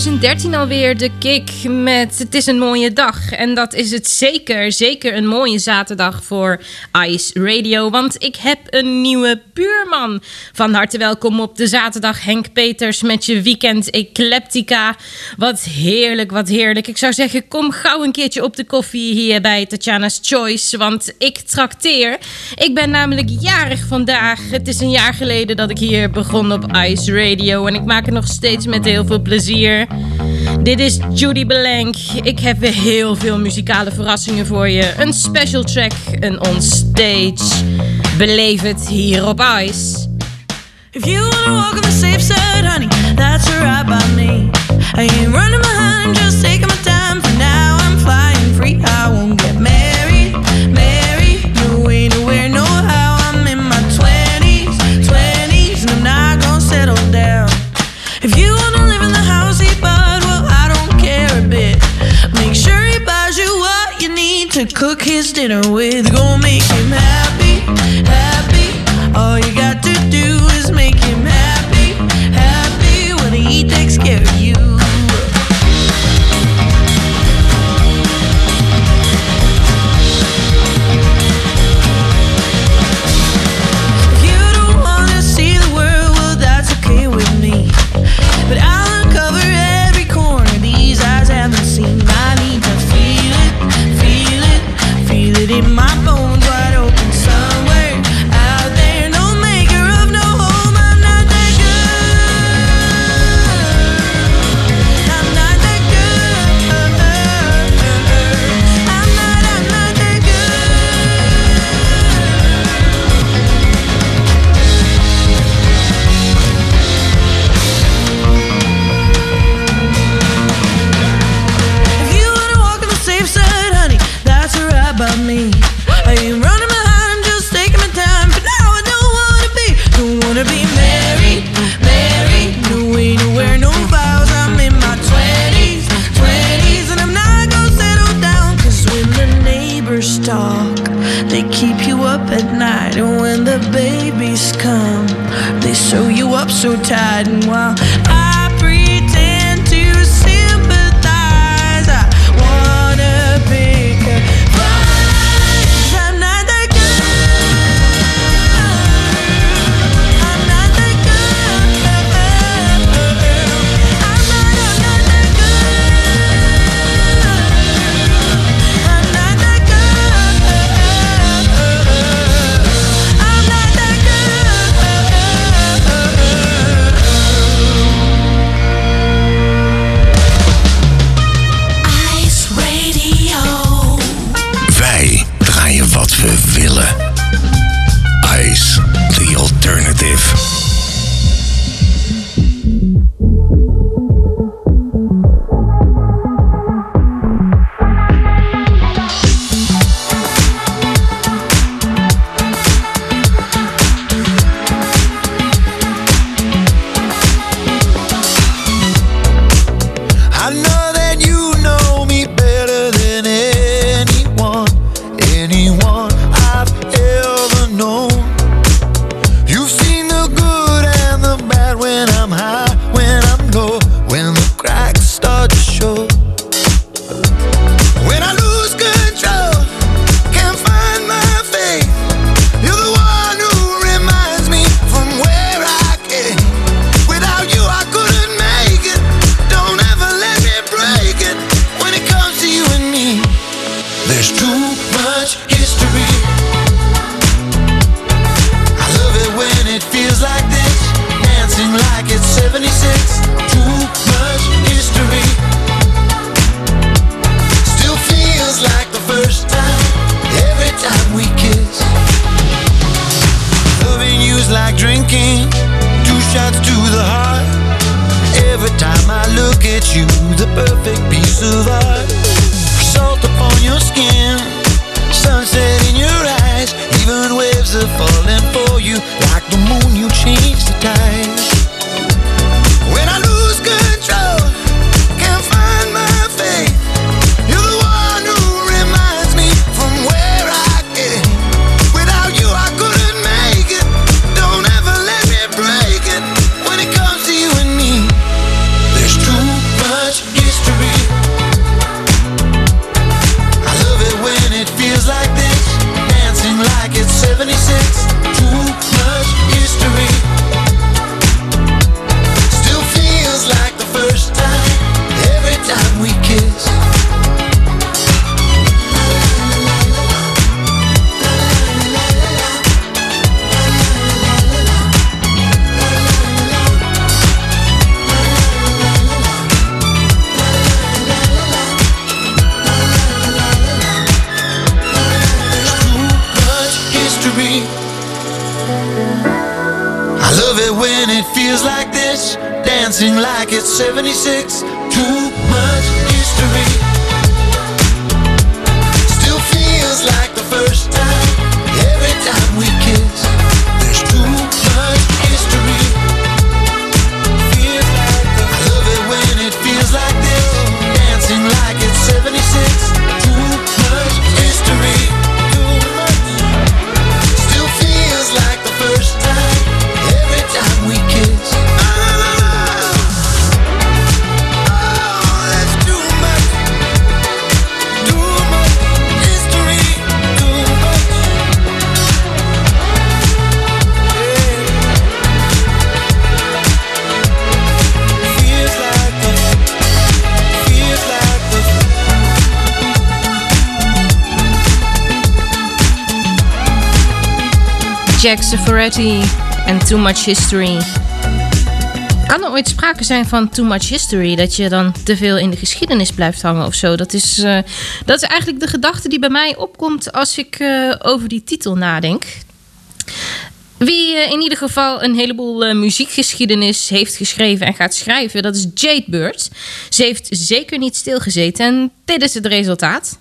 2013 alweer weer de kick met Het is een mooie dag. En dat is het zeker. Zeker een mooie zaterdag voor Ice Radio. Want ik heb een nieuwe puurman. Van harte welkom op de zaterdag, Henk Peters, met je weekend Ecleptica. Wat heerlijk, wat heerlijk. Ik zou zeggen, kom gauw een keertje op de koffie hier bij Tatjana's Choice. Want ik trakteer. Ik ben namelijk jarig vandaag. Het is een jaar geleden dat ik hier begon op Ice Radio. En ik maak het nog steeds met heel veel plezier. Dit is Judy Belenk. Ik heb weer heel veel muzikale verrassingen voor je. Een special track, een onstage. Beleef het hier op Ice. If you wanna walk on the safe side, honey, that's alright by me. I ain't running behind, just taking my time. For now, I'm flying free. I won't get married, dinner with. Gonna make him happy, happy. All you history. I love it when it feels like this, dancing like it's 76. Too much history. Jack and en Too Much History. Kan er ooit sprake zijn van too much history? Dat je dan te veel in de geschiedenis blijft hangen of zo? Dat is, eh, dat is eigenlijk de gedachte die bij mij opkomt als ik eh, over die titel nadenk. Wie eh, in ieder geval een heleboel muziekgeschiedenis heeft geschreven en gaat schrijven, dat is Jade Bird. Ze heeft zeker niet stilgezeten en dit is het resultaat.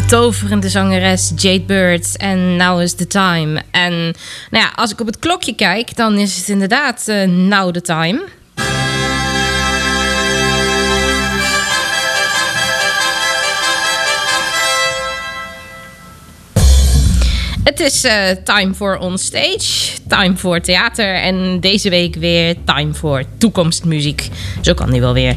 Betoverende zangeres, Jade Bird. En Now is the Time. En nou ja, als ik op het klokje kijk, dan is het inderdaad eh, Now the Time. Is eh, time voor onstage, time voor theater en deze week weer time voor toekomstmuziek. Zo kan die wel weer.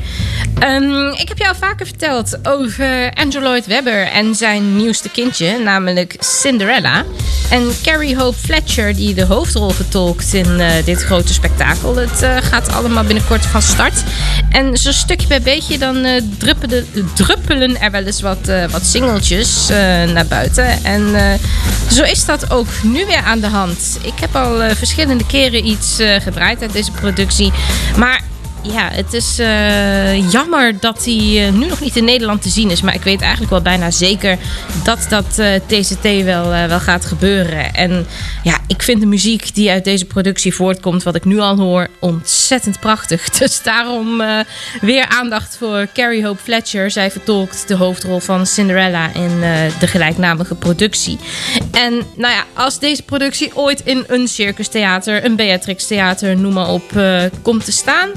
Ehm, ik heb jou vaker verteld over Andrew Lloyd Webber en zijn nieuwste kindje, namelijk Cinderella. En Carrie Hope Fletcher, die de hoofdrol vertolkt in eh, dit grote spektakel. Het eh, gaat allemaal binnenkort van start. En zo stukje bij beetje dan druppelen, druppelen er wel eens wat, wat singeltjes naar buiten. En zo is dat ook nu weer aan de hand. Ik heb al eh, verschillende keren iets eh, gedraaid uit deze productie. Maar ja, het is eh, jammer dat hij eh, nu nog niet in Nederland te zien is. Maar ik weet eigenlijk wel bijna zeker dat dat TCT wel, eh, wel gaat gebeuren. En ja, ik vind de muziek die uit deze productie voortkomt, wat ik nu al hoor, ontzettend prachtig. Dus daarom weer aandacht voor Carrie Hope Fletcher. Zij vertolkt de hoofdrol van Cinderella in de gelijknamige productie. En nou ja, als deze productie ooit in een circus theater, een Beatrix theater, noem maar op, komt te staan.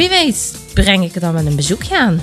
Wie weet, breng ik er dan wel een bezoekje aan.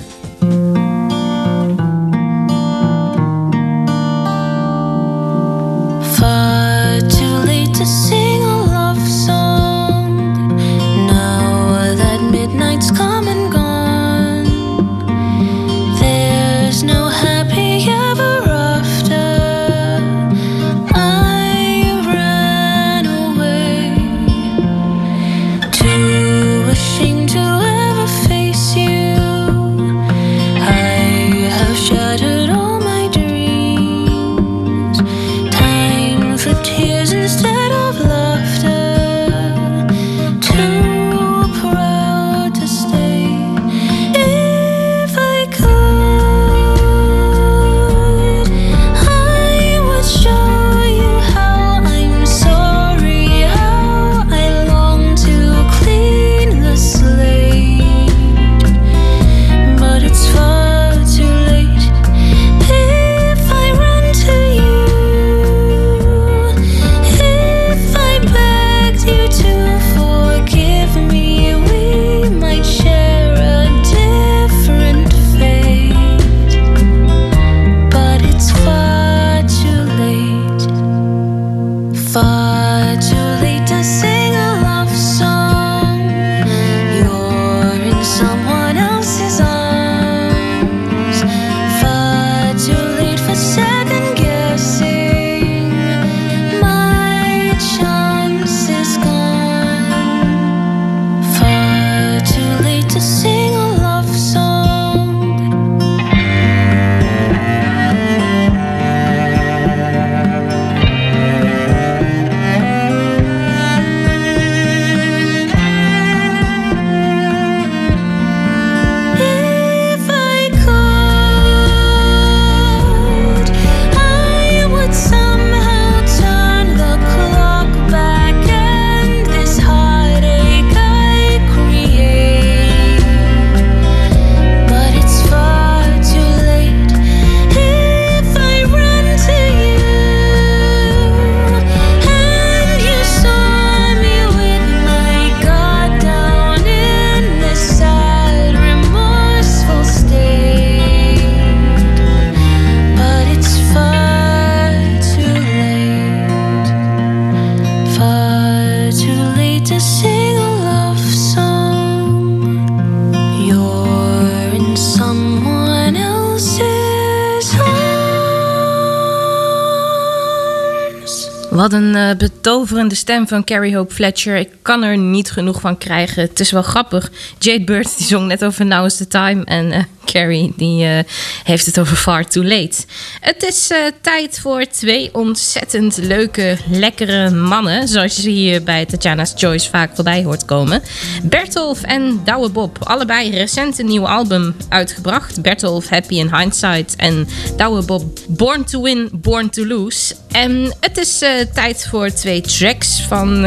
Wat een eh, betoverende stem van Carrie Hope Fletcher. Ik kan er niet genoeg van krijgen. Het is wel grappig. Jade Bird die zong net over Now is the Time. En eh, Carrie die eh, heeft het over Far Too Late. Het is eh, tijd voor twee ontzettend leuke, lekkere mannen. Zoals je hier bij Tatjana's Choice vaak voorbij hoort komen. Bertolf en Douwe Bob. Allebei recent een nieuw album uitgebracht. Bertolf Happy in Hindsight. En Douwe Bob Born to Win, Born to Lose. En het is eh, tijd voor twee tracks van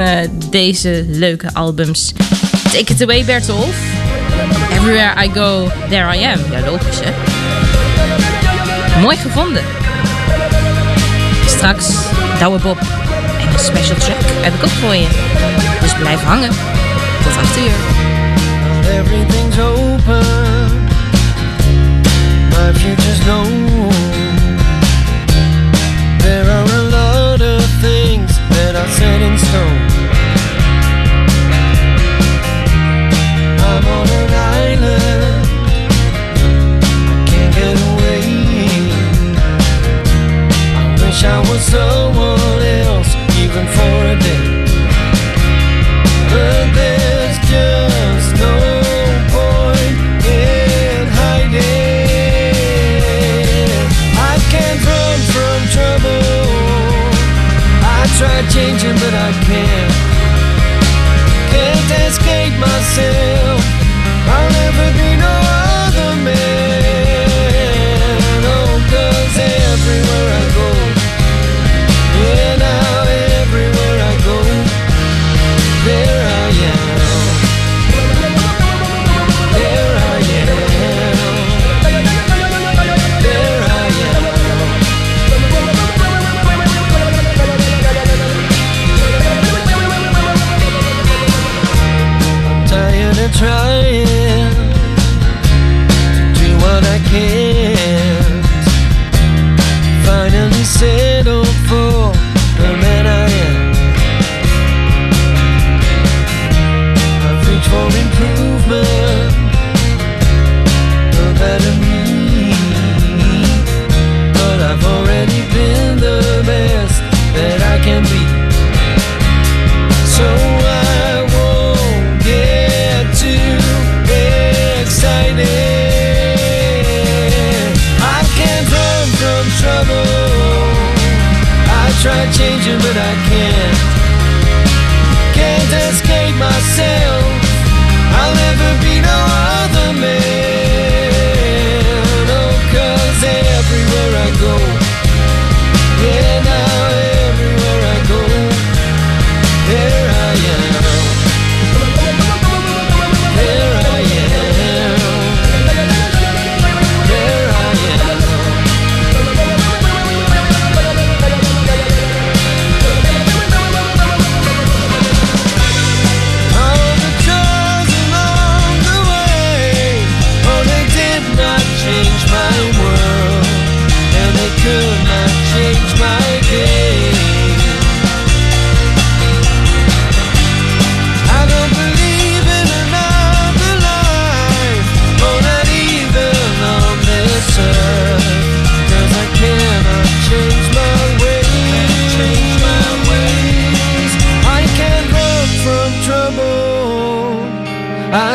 deze leuke albums. Take it away, Bertolf. Everywhere I go, there I am. Ja, logisch hè. Mooi gevonden. straks Douwe Bob. En een special track heb ik ook voor je. Dus blijf hangen. Tot 8 uur. Everything's open. My future's known. There are a lot of things that are set in stone. Wish I was someone else, even for a day. But there's just no point in hiding. I can't run from trouble. I try changing, but I can't. Can't escape myself.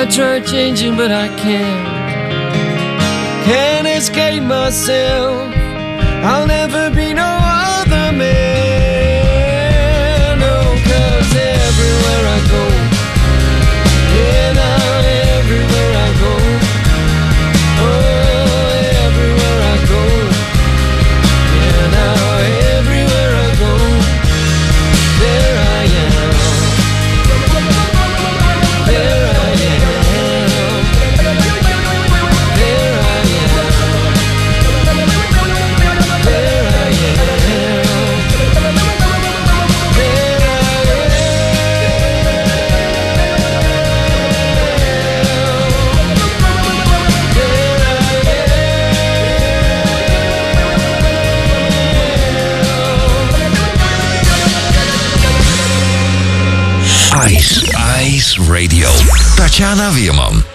I try changing, but I can't. Can't escape myself. I'll never Tatjana Weerman.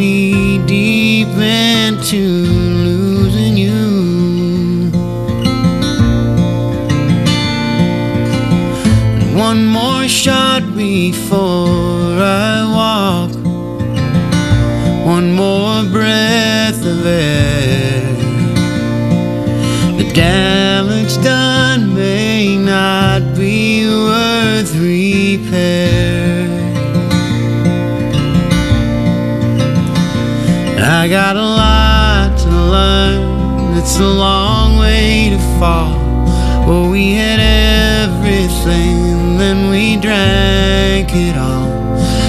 Knee deep into losing you. One more shot before I walk. One one more breath of air. The damage done may not I got a lot to learn. It's a long way to fall. Well, we had everything, then we drank it all.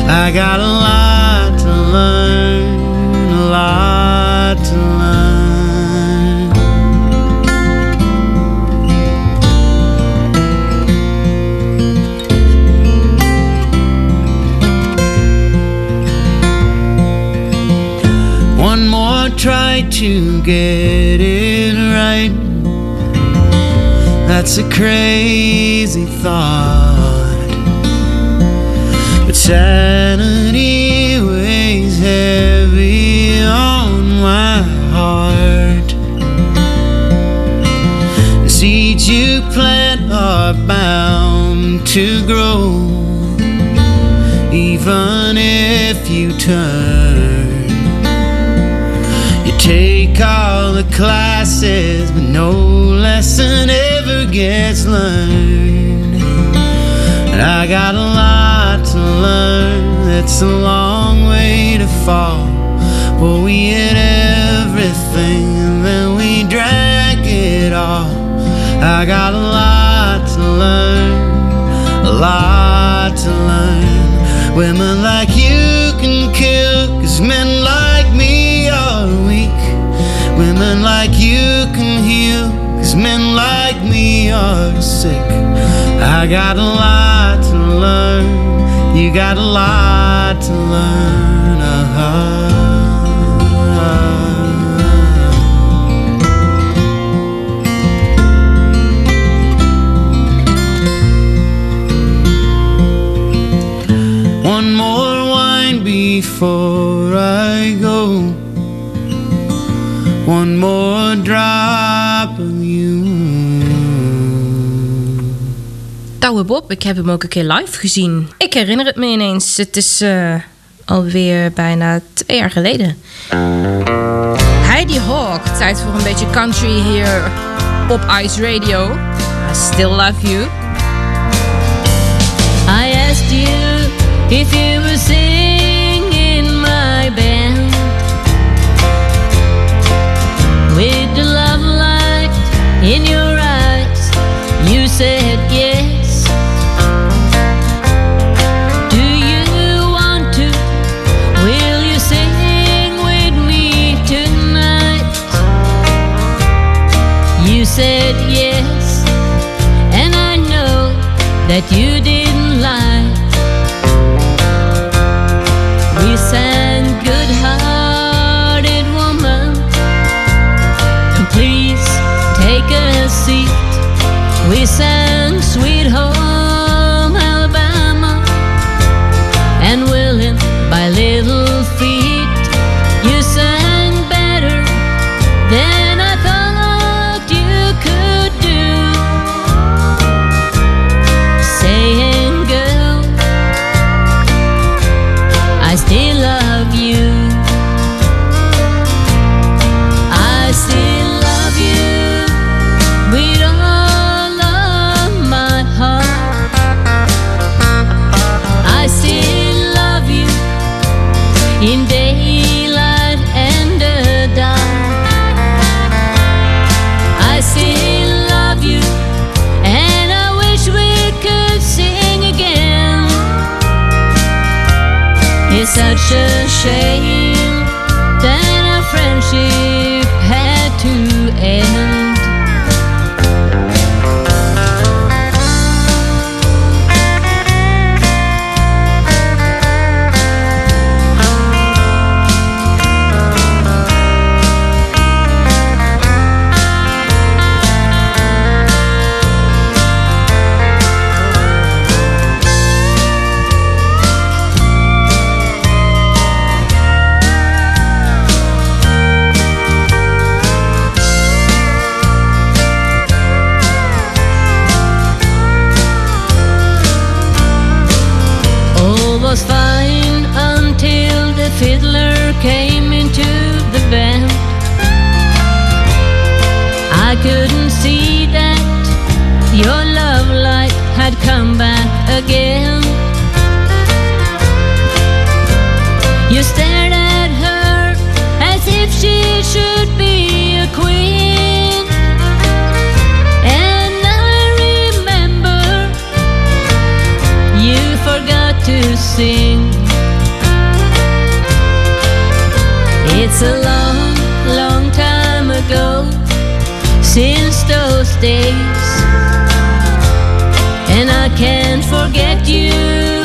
I got a lot to learn, a lot to get it right. That's a crazy thought. But sanity weighs heavy on my heart. The seeds you plant are bound to grow, even if you turn. All the classes, but no lesson ever gets learned. And I got a lot to learn, it's a long way to fall. Well, we had everything, and then we drank it all. I got a lot to learn, a lot to learn. Women like you can kill, cause men Women like you can heal, cause men like me are sick. I got a lot to learn, you got a lot to learn. uh-huh. One more wine before I go. One more drop of you. Douwe Bob, ik heb hem ook een keer live gezien. Ik herinner het me ineens. Het is eh, alweer bijna twee jaar geleden. Heidi Hawk, tijd voor een beetje country hier op Ice Radio. I still love you. I asked you if you It's a long, long time ago since those days, and I can't forget you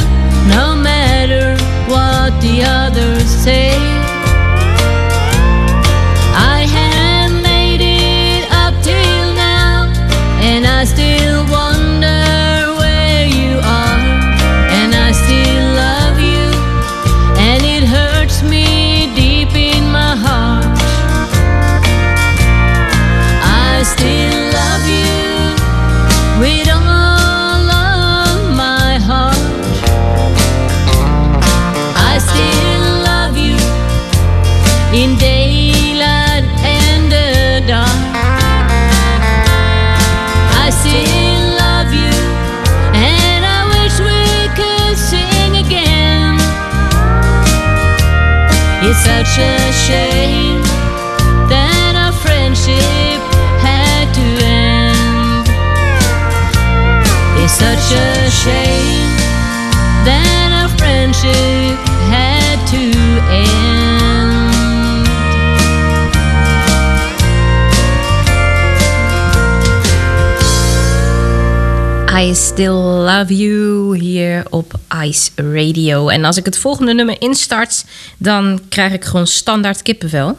I Still Love You hier op Ice Radio. En als ik het volgende nummer instart, dan krijg ik gewoon standaard kippenvel.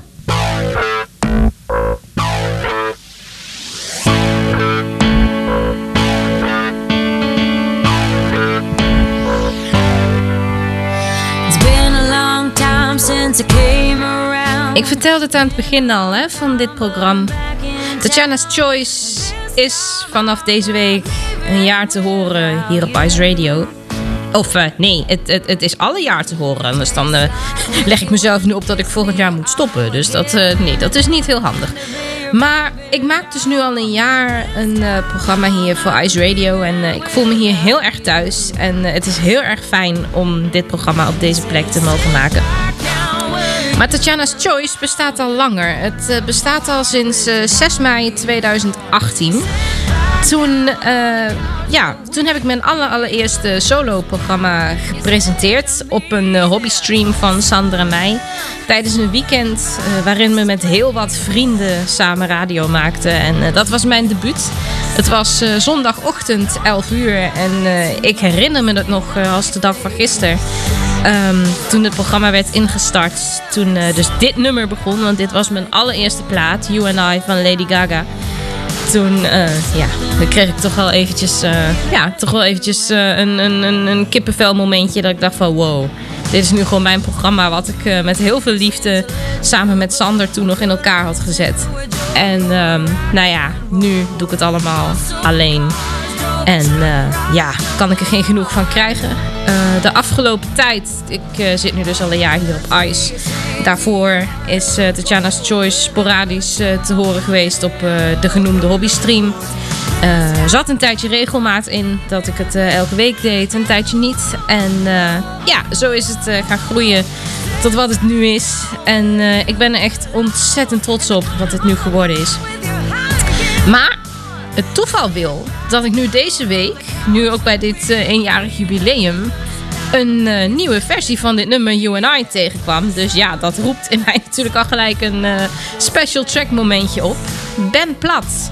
Ik vertelde het aan het begin al hè, van dit programma. Tatjana's Choice is vanaf deze week een jaar te horen hier op Ice Radio. Of eh, nee, het, het, het is alle jaar te horen. Anders dan eh, leg ik mezelf nu op dat ik volgend jaar moet stoppen. Dus dat, eh, nee, dat is niet heel handig. Maar ik maak dus nu al een jaar een programma hier voor Ice Radio. En ik voel me hier heel erg thuis. En het is heel erg fijn om dit programma op deze plek te mogen maken. Maar Tatjana's Choice bestaat al langer. Het eh, bestaat al sinds eh, 6 mei 2018. Toen, eh, ja, toen heb ik mijn aller, allereerste solo-programma gepresenteerd op een eh, hobbystream van Sandra en mij. Tijdens een weekend eh, waarin we met heel wat vrienden samen radio maakten. En eh, dat was mijn debuut. Het was eh, zondagochtend 11 uur en eh, ik herinner me het nog eh, als de dag van gisteren. Ehm, toen het programma werd ingestart, toen eh, dus dit nummer begon, want dit was mijn allereerste plaat, You and I van Lady Gaga. Toen, eh, ja, dan kreeg ik toch wel eventjes, eh, ja, toch wel eventjes een, een, een, kippenvel momentje dat ik dacht van wow, dit is nu gewoon mijn programma wat ik met heel veel liefde samen met Sander toen nog in elkaar had gezet. En ehm, nou ja, nu doe ik het allemaal alleen. En eh, ja, kan ik er geen genoeg van krijgen. Eh, de afgelopen tijd, ik eh, zit nu dus al een jaar hier op ICE. Daarvoor is Tatjana's Choice sporadisch te horen geweest op de genoemde hobbystream. Er zat een tijdje regelmaat in dat ik het elke week deed, een tijdje niet. En ja, zo is het gaan groeien tot wat het nu is. En ik ben er echt ontzettend trots op wat het nu geworden is. Maar het toeval wil dat ik nu deze week, nu ook bij dit eh, eenjarig jubileum, een eh, nieuwe versie van dit nummer You and I tegenkwam. Dus ja, dat roept in mij natuurlijk al gelijk een eh, special track momentje op. Ben Plat.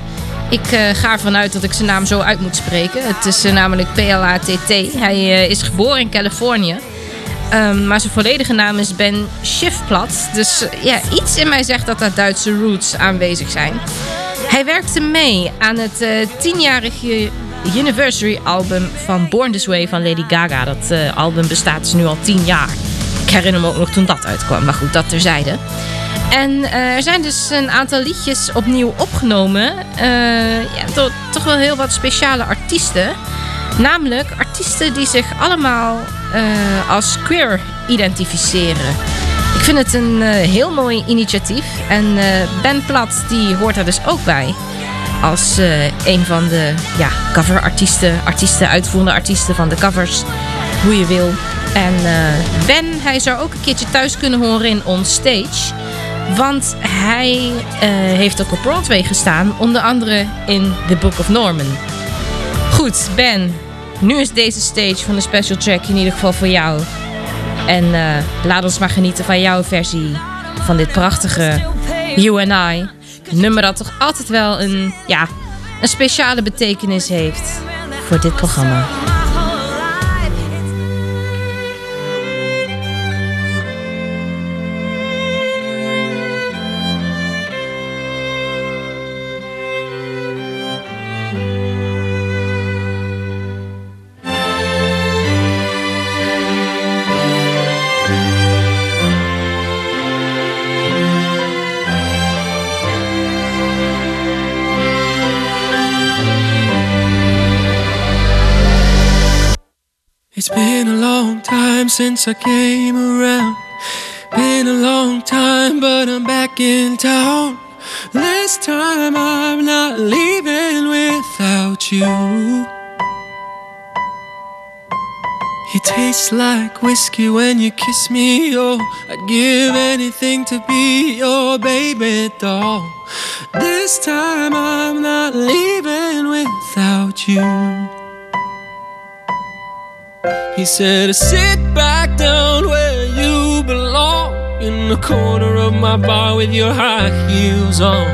Ik ga ervan uit dat ik zijn naam zo uit moet spreken. Het is namelijk P-L-A-T-T. Hij is geboren in Californië. Ehm, maar zijn volledige naam is Ben Schiffplat. Dus ja, iets in mij zegt dat daar Duitse roots aanwezig zijn. Hij werkte mee aan het eh, tienjarige anniversary album van Born This Way van Lady Gaga. Dat eh, album bestaat dus nu al tien jaar. Ik herinner me ook nog toen dat uitkwam, maar goed, dat terzijde. En eh, er zijn dus een aantal liedjes opnieuw opgenomen ja, door toch wel heel wat speciale artiesten. Namelijk artiesten die zich allemaal als queer identificeren. Vind het een eh, heel mooi initiatief. En eh, Ben Plat die hoort er dus ook bij. Als eh, een van de ja, coverartiesten, artiesten, uitvoerende artiesten van de covers. Hoe je wil. En Ben, hij zou ook een keertje thuis kunnen horen in On Stage. Want hij heeft ook op Broadway gestaan. Onder andere in The Book of Norman. Goed, Ben. nu is deze stage van de special track in ieder geval voor jou. En eh, laat ons maar genieten van jouw versie van dit prachtige You and I. Nummer dat toch altijd wel een, ja, een speciale betekenis heeft voor dit programma. Since I came around. Been a long time, but I'm back in town. This time I'm not leaving without you. It tastes like whiskey when you kiss me. Oh, I'd give anything to be your baby doll. This time I'm not leaving without you. He said, Sit back down where you belong, in the corner of my bar with your high heels on.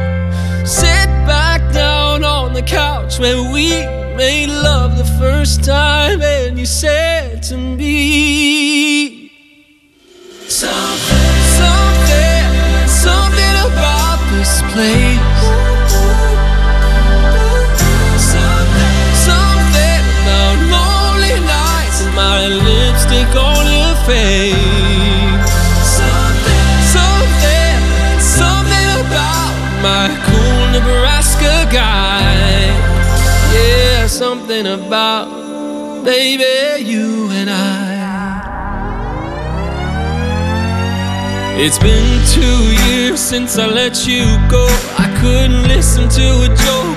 Sit back down on the couch where we made love the first time, and you said to me, Something, something, something about this place. On. Something, something, something about my cool Nebraska guy. Yeah, something about baby you and I. It's been two years since I let you go. I couldn't listen to a joke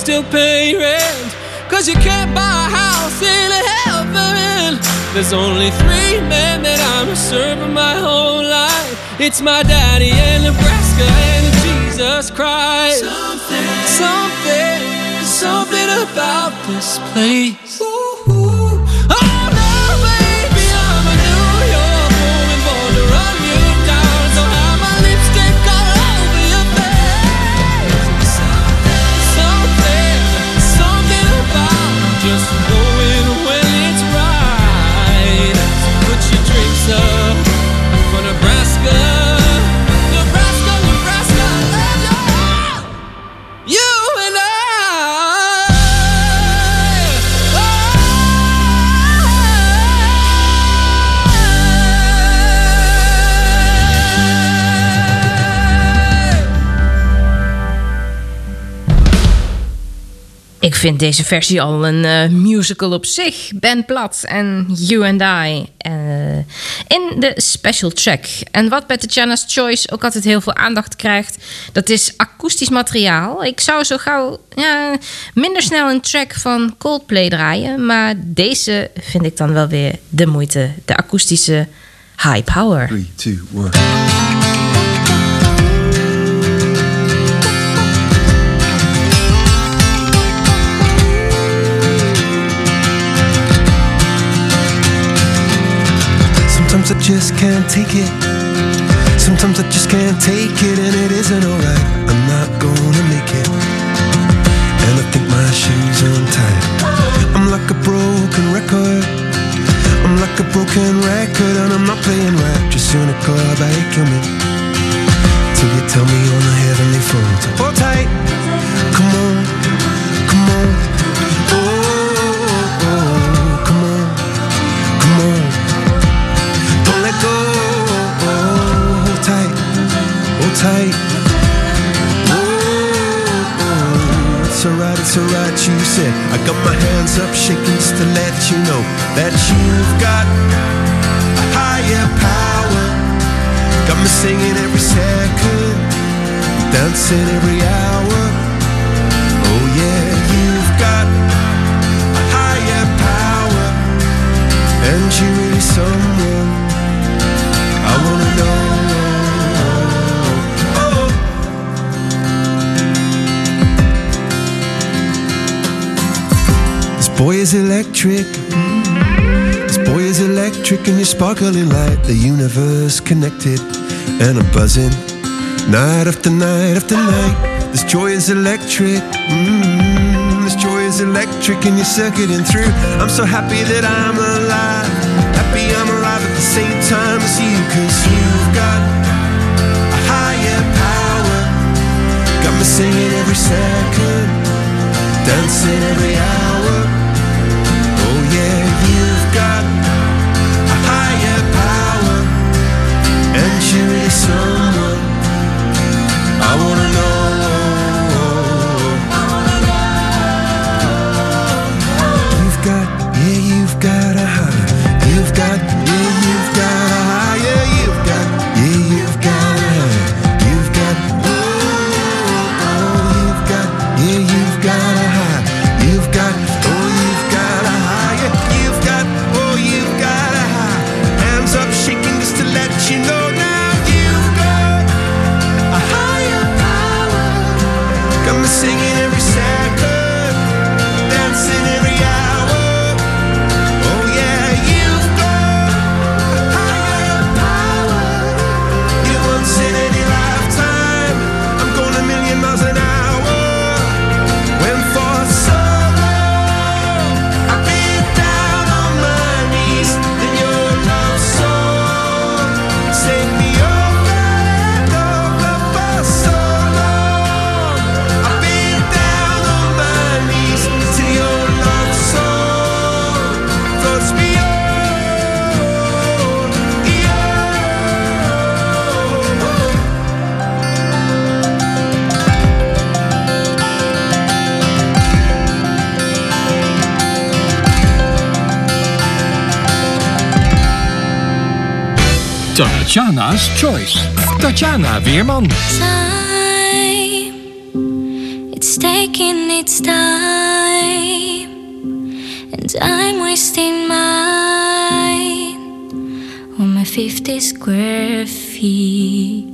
still pay rent. Cause you can't buy a house in heaven. There's only three men that I'm serving my whole life. It's my daddy and Nebraska and Jesus Christ. Something, something, something about this place. Oh vind deze versie al een eh, musical op zich. Ben Platt en You and I eh, in de special track. En wat bij Tatjana's Choice ook altijd heel veel aandacht krijgt... dat is akoestisch materiaal. Ik zou zo gauw ja, minder snel een track van Coldplay draaien... maar deze vind ik dan wel weer de moeite. De akoestische high power. 3, 2, 1... just can't take it. Sometimes I just can't take it, and it isn't alright. I'm not gonna make it. And I think my shoes untied. I'm like a broken record. I'm like a broken record, and I'm not playing right. Just cynical, I kill me. That you've got a higher power. Got me singing every second, dancing every hour. Oh yeah, you've got a higher power, and you really someone I wanna know. Oh. This boy is electric. Electric, and you're sparkling light. The universe connected, and I'm buzzing. Night after night after night. This joy is electric. Mm, this joy is electric, and you're circuiting through. I'm so happy that I'm alive. Happy I'm alive at the same time as you, cause you've got a higher power. Got me singing every second, dancing every hour. Is someone I wanna know. You've got, yeah, you've got a high. You've got, Tatjana's Choice. Tatjana Weerman. time. It's taking its time, and I'm wasting mine on my 50 square feet.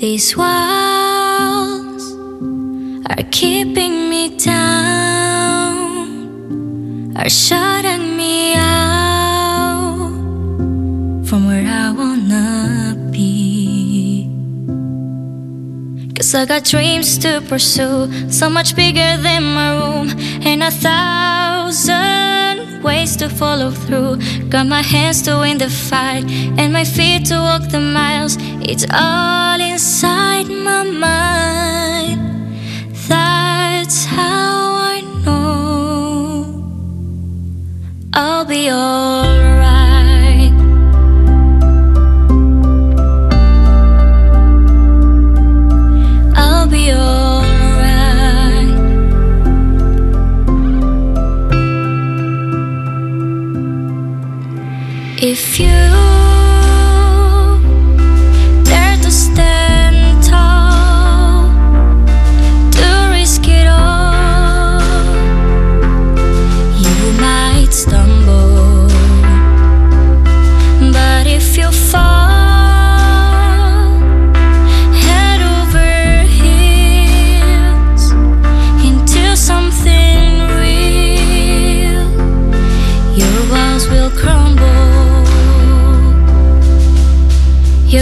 These walls are keeping me down, are Cause I got dreams to pursue, so much bigger than my room, and a thousand ways to follow through. Got my hands to win the fight, and my feet to walk the miles. It's all inside my mind. That's how I know I'll be alright. You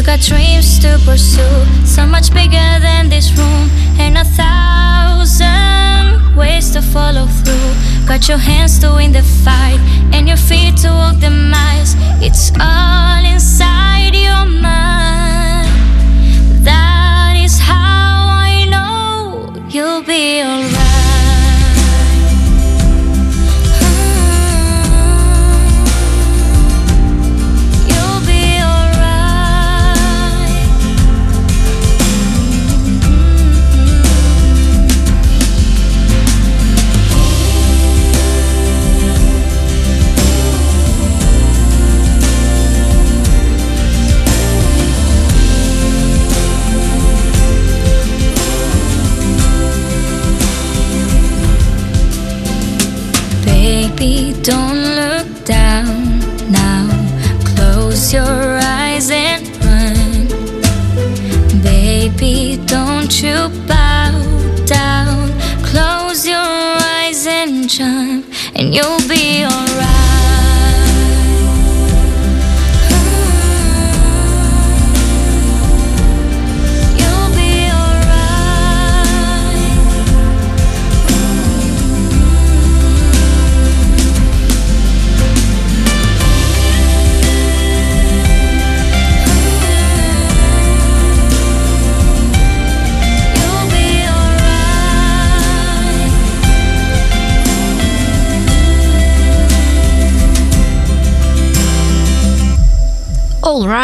got dreams to pursue, so much bigger than this room, and a thousand ways to follow through. Got your hands to win the fight, and your feet to walk the miles. It's all inside don't look down now. Close your eyes and run. Baby, don't you bow down. Close your eyes and jump, and you'll be alright.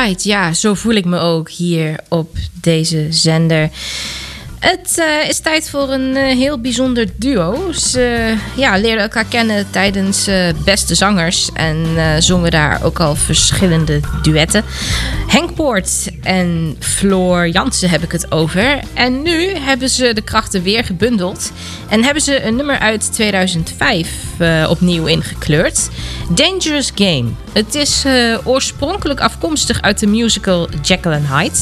Ja, zo voel ik me ook hier op deze zender. Het eh, is tijd voor een eh, heel bijzonder duo. Ze ja, leerden elkaar kennen tijdens Beste Zangers en zongen daar ook al verschillende duetten. Henk Poort en Floor Jansen heb ik het over. En nu hebben ze de krachten weer gebundeld en hebben ze een nummer uit 2005 eh, opnieuw ingekleurd. Dangerous Game. Het is oorspronkelijk afkomstig uit de musical Jekyll and Hyde.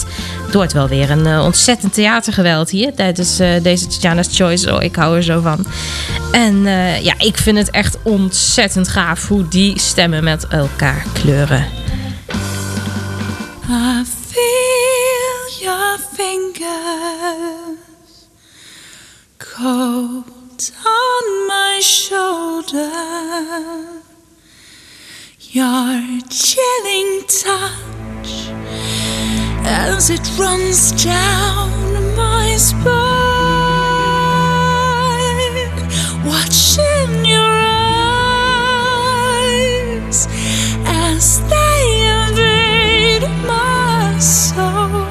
Het wordt wel weer een eh, ontzettend theatergeweld hier tijdens eh, deze Tatjana's Choice. Oh, ik hou er zo van. En eh, ja, ik vind het echt ontzettend gaaf hoe die stemmen met elkaar kleuren. I feel your fingers cold on my shoulder. Your chilling touch as it runs down my spine. Watching your eyes as they invade my soul.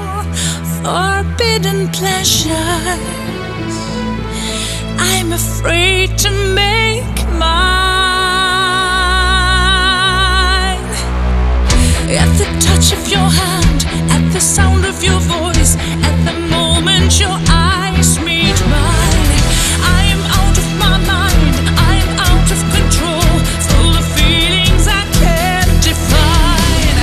Forbidden pleasures. I'm afraid to make mine. At the touch of your hand, the sound of your voice, at the moment your eyes meet mine, I am out of my mind, I am out of control, full of feelings I can't define.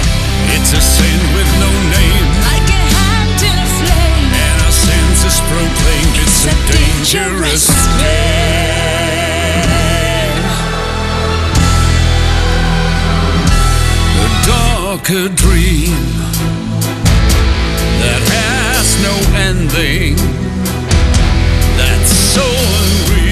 It's a sin with no name, Like a hand in a flame, and our senses proclaim it's a dangerous game. A darker dream that has no ending. That's so unreal.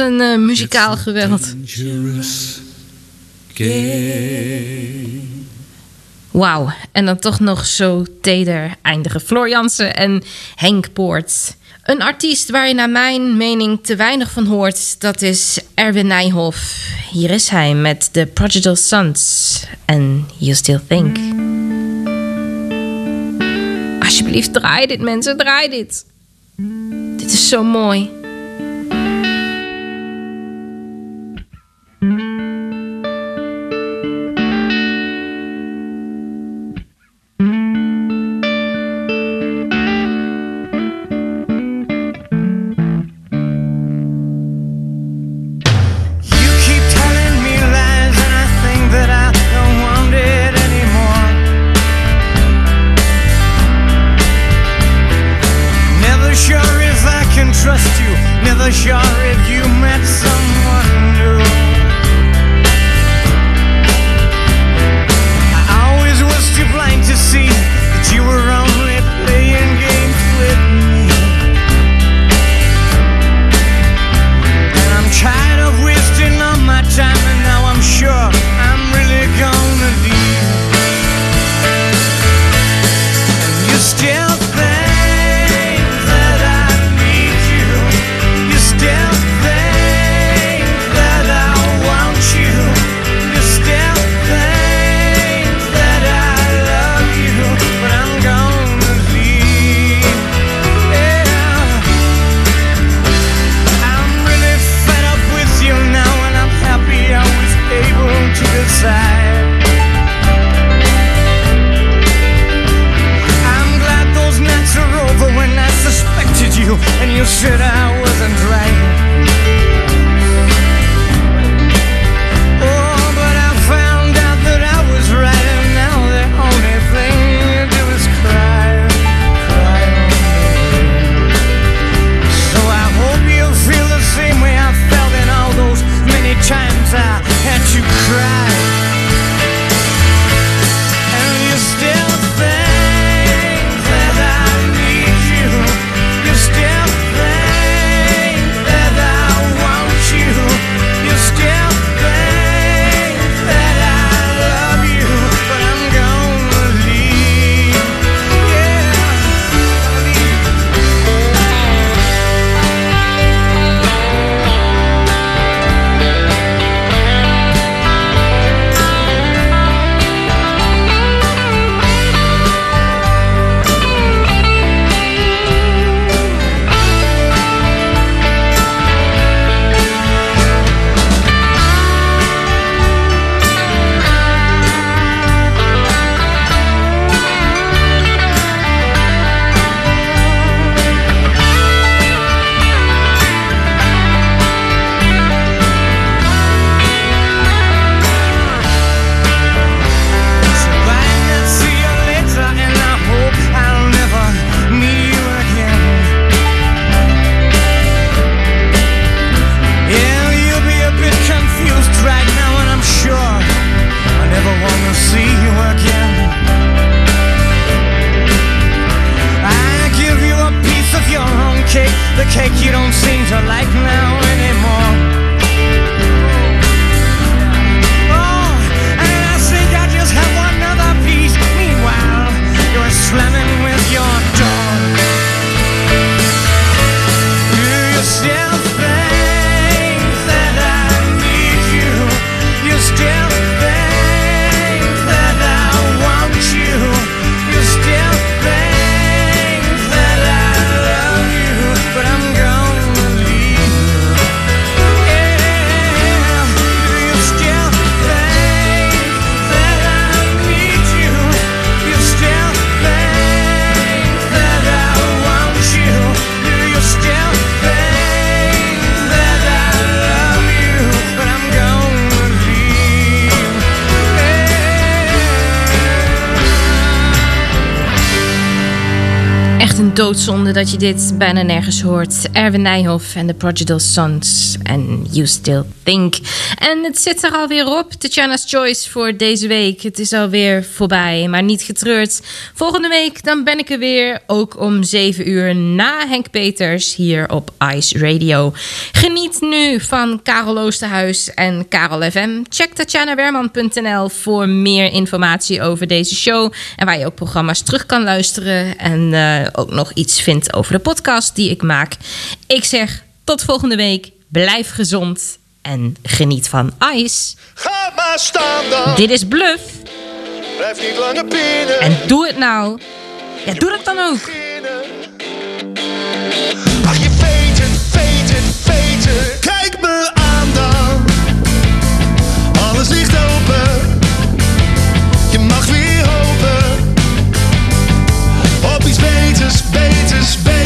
een eh, muzikaal geweld. Wauw, en dan toch nog zo teder eindigen. Floor Jansen en Henk Poort. Een artiest waar je naar mijn mening te weinig van hoort, dat is Erwin Nijhoff. Hier is hij met The Prodigal Sons en You Still Think. Alsjeblieft, draai dit mensen, draai dit. Dit is zo mooi. Doodzonde dat je dit bijna nergens hoort. Erwin Nijhoff en de Prodigal Sons en You Still Think. En het zit er alweer op, Tatjana's Choice voor deze week. Het is alweer voorbij, maar niet getreurd. Volgende week dan ben ik er weer, ook om 7 uur na Henk Peters hier op Ice Radio. Geniet nu van Karel Oosterhuis en Karel FM. Check tatjanawerman.nl voor meer informatie over deze show. En waar je ook programma's terug kan luisteren. En eh, ook nog iets vindt over de podcast die ik maak. Ik zeg tot volgende week. Blijf gezond en geniet van ijs. Ga maar staan dan. Dit is bluff. Blijf niet langer binnen. En doe het nou. Ja, doe dat dan ook. Ach, je weet het, weet het, weet het. Kijk this bed.